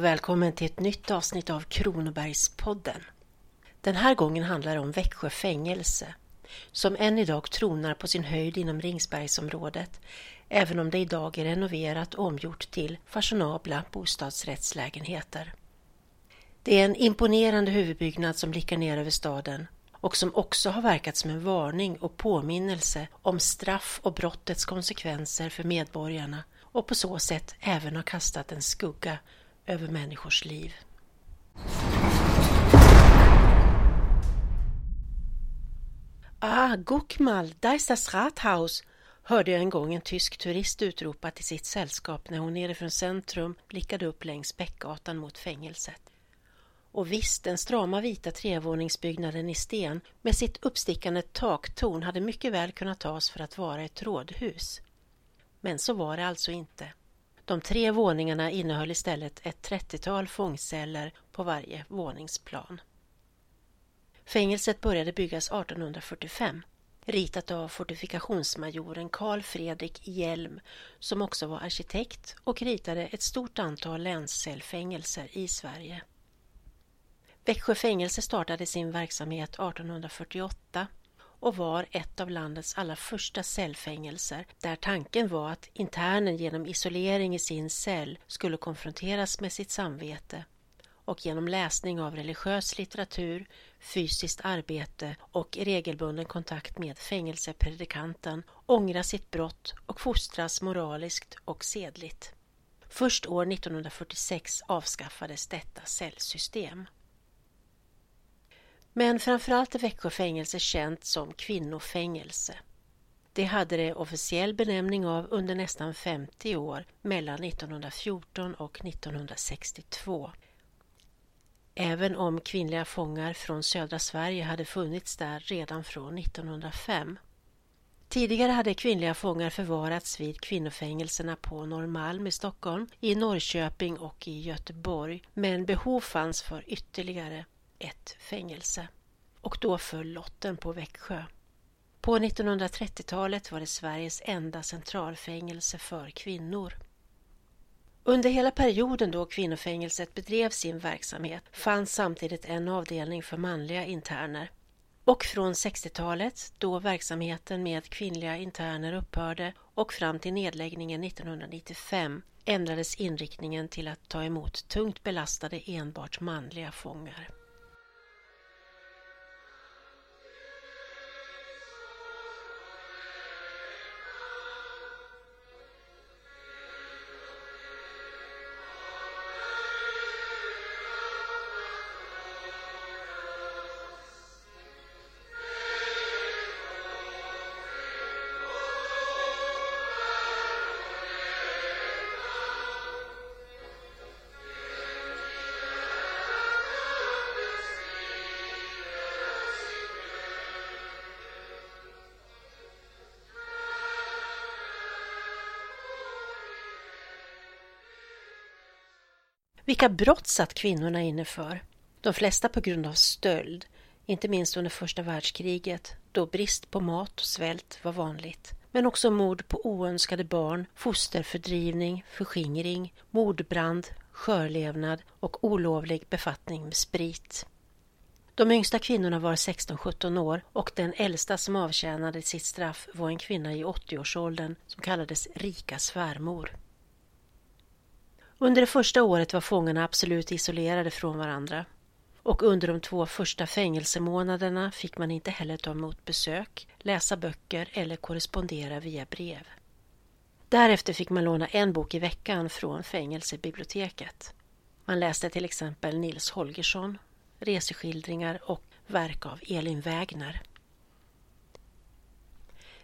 och välkommen till ett nytt avsnitt av Kronobergspodden. Den här gången handlar det om Växjö fängelse som än idag tronar på sin höjd inom Ringsbergsområdet även om det idag är renoverat och omgjort till fashionabla bostadsrättslägenheter. Det är en imponerande huvudbyggnad som blickar ner över staden och som också har verkat som en varning och påminnelse om straff och brottets konsekvenser för medborgarna och på så sätt även har kastat en skugga över människors liv. Ah, guck mal, da ist das Rathaus, hörde jag en gång en tysk turist utropa till sitt sällskap när hon nerifrån centrum blickade upp längs Bäckgatan mot fängelset. Och visst, den strama vita trevåningsbyggnaden i sten med sitt uppstickande taktorn hade mycket väl kunnat tas för att vara ett rådhus. Men så var det alltså inte. De tre våningarna innehöll istället ett trettiotal fångceller på varje våningsplan. Fängelset började byggas 1845, ritat av fortifikationsmajoren Karl Fredrik Hjelm som också var arkitekt och ritade ett stort antal länscellfängelser i Sverige. Växjö fängelse startade sin verksamhet 1848 och var ett av landets allra första cellfängelser där tanken var att internen genom isolering i sin cell skulle konfronteras med sitt samvete och genom läsning av religiös litteratur, fysiskt arbete och regelbunden kontakt med fängelsepredikanten ångra sitt brott och fostras moraliskt och sedligt. Först år 1946 avskaffades detta cellsystem. Men framförallt är Växjö fängelse känt som kvinnofängelse. Det hade det officiell benämning av under nästan 50 år mellan 1914 och 1962. Även om kvinnliga fångar från södra Sverige hade funnits där redan från 1905. Tidigare hade kvinnliga fångar förvarats vid kvinnofängelserna på Norrmalm i Stockholm, i Norrköping och i Göteborg, men behov fanns för ytterligare ett fängelse. Och då föll lotten på Växjö. På 1930-talet var det Sveriges enda centralfängelse för kvinnor. Under hela perioden då kvinnofängelset bedrev sin verksamhet fanns samtidigt en avdelning för manliga interner. Och från 60-talet, då verksamheten med kvinnliga interner upphörde och fram till nedläggningen 1995 ändrades inriktningen till att ta emot tungt belastade enbart manliga fångar. Vilka brott satt kvinnorna inne för? De flesta på grund av stöld, inte minst under första världskriget då brist på mat och svält var vanligt. Men också mord på oönskade barn, fosterfördrivning, förskingring, mordbrand, skörlevnad och olovlig befattning med sprit. De yngsta kvinnorna var 16-17 år och den äldsta som avtjänade sitt straff var en kvinna i 80-årsåldern som kallades Rika svärmor. Under det första året var fångarna absolut isolerade från varandra. Och under de två första fängelsemånaderna fick man inte heller ta emot besök, läsa böcker eller korrespondera via brev. Därefter fick man låna en bok i veckan från fängelsebiblioteket. Man läste till exempel Nils Holgersson, reseskildringar och verk av Elin Wägner.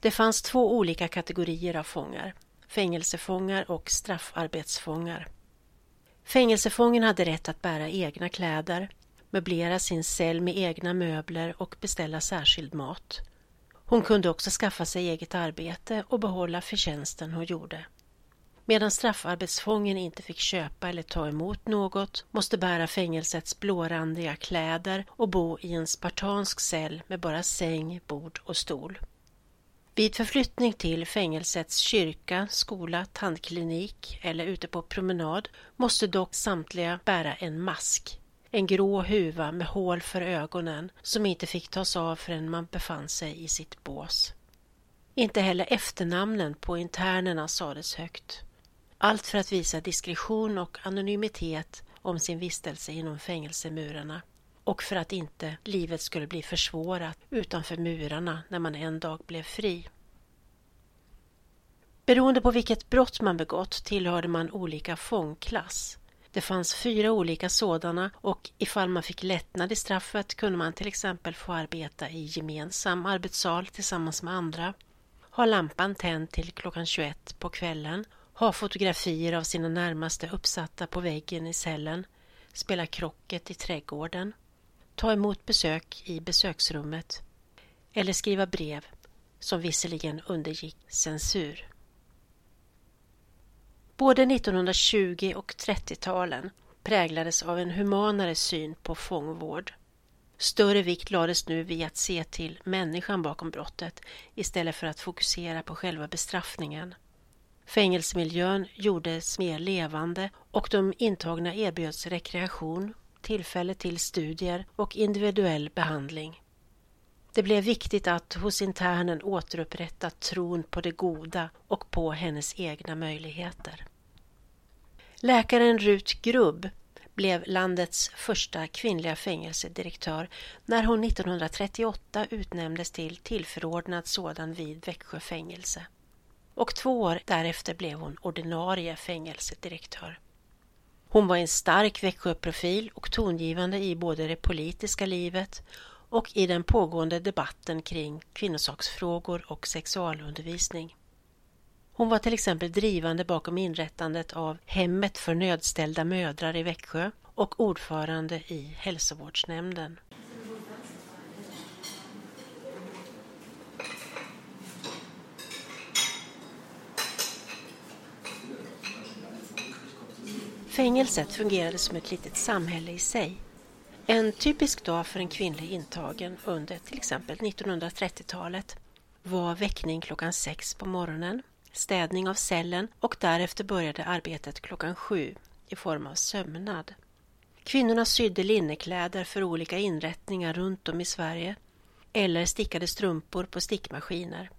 Det fanns två olika kategorier av fångar, fängelsefångar och straffarbetsfångar. Fängelsefången hade rätt att bära egna kläder, möblera sin cell med egna möbler och beställa särskild mat. Hon kunde också skaffa sig eget arbete och behålla förtjänsten hon gjorde. Medan straffarbetsfången inte fick köpa eller ta emot något, måste bära fängelsets blårandiga kläder och bo i en spartansk cell med bara säng, bord och stol. Vid förflyttning till fängelsets kyrka, skola, tandklinik eller ute på promenad måste dock samtliga bära en mask. En grå huva med hål för ögonen som inte fick tas av förrän man befann sig i sitt bås. Inte heller efternamnen på internerna sades högt. Allt för att visa diskretion och anonymitet om sin vistelse inom fängelsemurarna och för att inte livet skulle bli försvårat utanför murarna när man en dag blev fri. Beroende på vilket brott man begått tillhörde man olika fångklass. Det fanns fyra olika sådana och ifall man fick lättnad i straffet kunde man till exempel få arbeta i gemensam arbetssal tillsammans med andra, ha lampan tänd till klockan 21 på kvällen, ha fotografier av sina närmaste uppsatta på väggen i cellen, spela krocket i trädgården, ta emot besök i besöksrummet eller skriva brev som visserligen undergick censur. Både 1920 och 30-talen präglades av en humanare syn på fångvård. Större vikt lades nu vid att se till människan bakom brottet istället för att fokusera på själva bestraffningen. Fängelsemiljön gjordes mer levande och de intagna erbjöds rekreation, tillfälle till studier och individuell behandling. Det blev viktigt att hos internen återupprätta tron på det goda och på hennes egna möjligheter. Läkaren Rut Grubb blev landets första kvinnliga fängelsedirektör när hon 1938 utnämndes till tillförordnad sådan vid Växjö fängelse. Och två år därefter blev hon ordinarie fängelsedirektör. Hon var en stark Växjöprofil och tongivande i både det politiska livet och i den pågående debatten kring kvinnosaksfrågor och sexualundervisning. Hon var till exempel drivande bakom inrättandet av Hemmet för nödställda mödrar i Växjö och ordförande i hälsovårdsnämnden. Fängelset fungerade som ett litet samhälle i sig. En typisk dag för en kvinnlig intagen under till exempel 1930-talet var väckning klockan sex på morgonen, städning av cellen och därefter började arbetet klockan sju i form av sömnad. Kvinnorna sydde linnekläder för olika inrättningar runt om i Sverige eller stickade strumpor på stickmaskiner.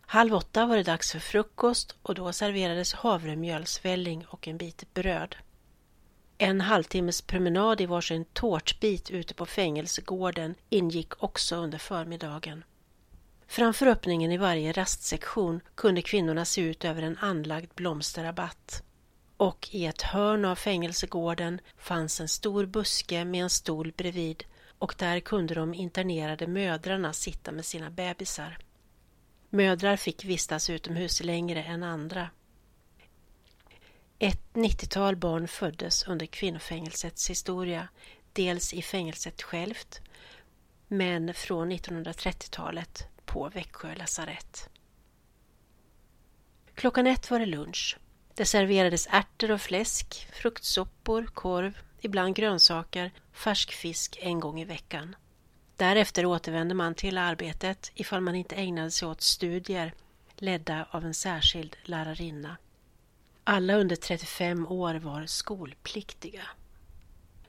Halv åtta var det dags för frukost och då serverades havremjölsvälling och en bit bröd. En halvtimmes promenad i varsin tårtbit ute på fängelsegården ingick också under förmiddagen. Framför öppningen i varje rastsektion kunde kvinnorna se ut över en anlagd blomsterrabatt. Och i ett hörn av fängelsegården fanns en stor buske med en stol bredvid och där kunde de internerade mödrarna sitta med sina bebisar. Mödrar fick vistas utomhus längre än andra. Ett 90-tal barn föddes under kvinnofängelsets historia, dels i fängelset självt, men från 1930-talet på Växjö lasarett. Klockan ett var det lunch. Det serverades ärtor och fläsk, fruktsoppor, korv, ibland grönsaker, färsk fisk en gång i veckan. Därefter återvände man till arbetet ifall man inte ägnade sig åt studier ledda av en särskild lärarinna. Alla under 35 år var skolpliktiga.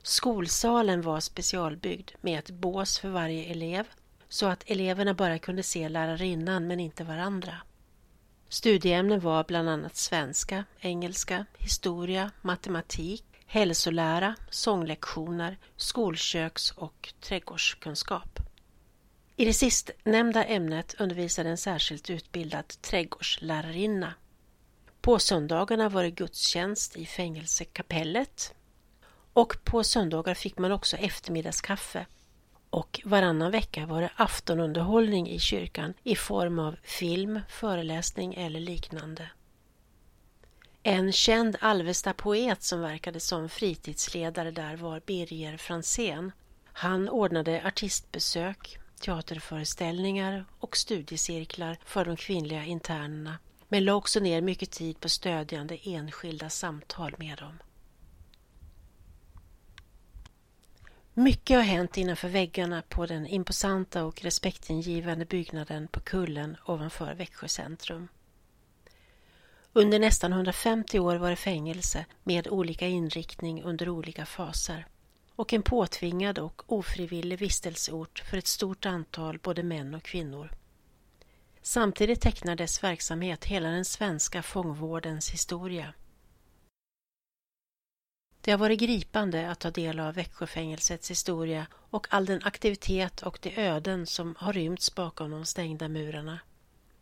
Skolsalen var specialbyggd med ett bås för varje elev så att eleverna bara kunde se lärarinnan men inte varandra. Studieämnen var bland annat svenska, engelska, historia, matematik, hälsolära, sånglektioner, skolköks och trädgårdskunskap. I det sistnämnda ämnet undervisade en särskilt utbildad trädgårdslärarinna. På söndagarna var det gudstjänst i fängelsekapellet och på söndagar fick man också eftermiddagskaffe och varannan vecka var det aftonunderhållning i kyrkan i form av film, föreläsning eller liknande. En känd Alvesta-poet som verkade som fritidsledare där var Birger Fransén. Han ordnade artistbesök, teaterföreställningar och studiecirklar för de kvinnliga internerna men la också ner mycket tid på stödjande enskilda samtal med dem. Mycket har hänt innanför väggarna på den imposanta och respektingivande byggnaden på kullen ovanför Växjö centrum. Under nästan 150 år var det fängelse med olika inriktning under olika faser och en påtvingad och ofrivillig vistelseort för ett stort antal både män och kvinnor. Samtidigt tecknar dess verksamhet hela den svenska fångvårdens historia. Det har varit gripande att ta del av Växjöfängelsets historia och all den aktivitet och de öden som har rymts bakom de stängda murarna.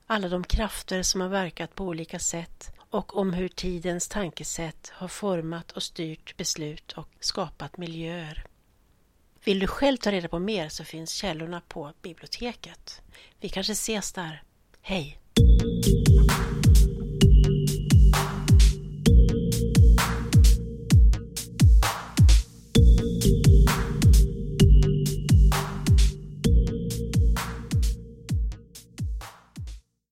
Alla de krafter som har verkat på olika sätt och om hur tidens tankesätt har format och styrt beslut och skapat miljöer. Vill du själv ta reda på mer så finns källorna på biblioteket. Vi kanske ses där. Hej!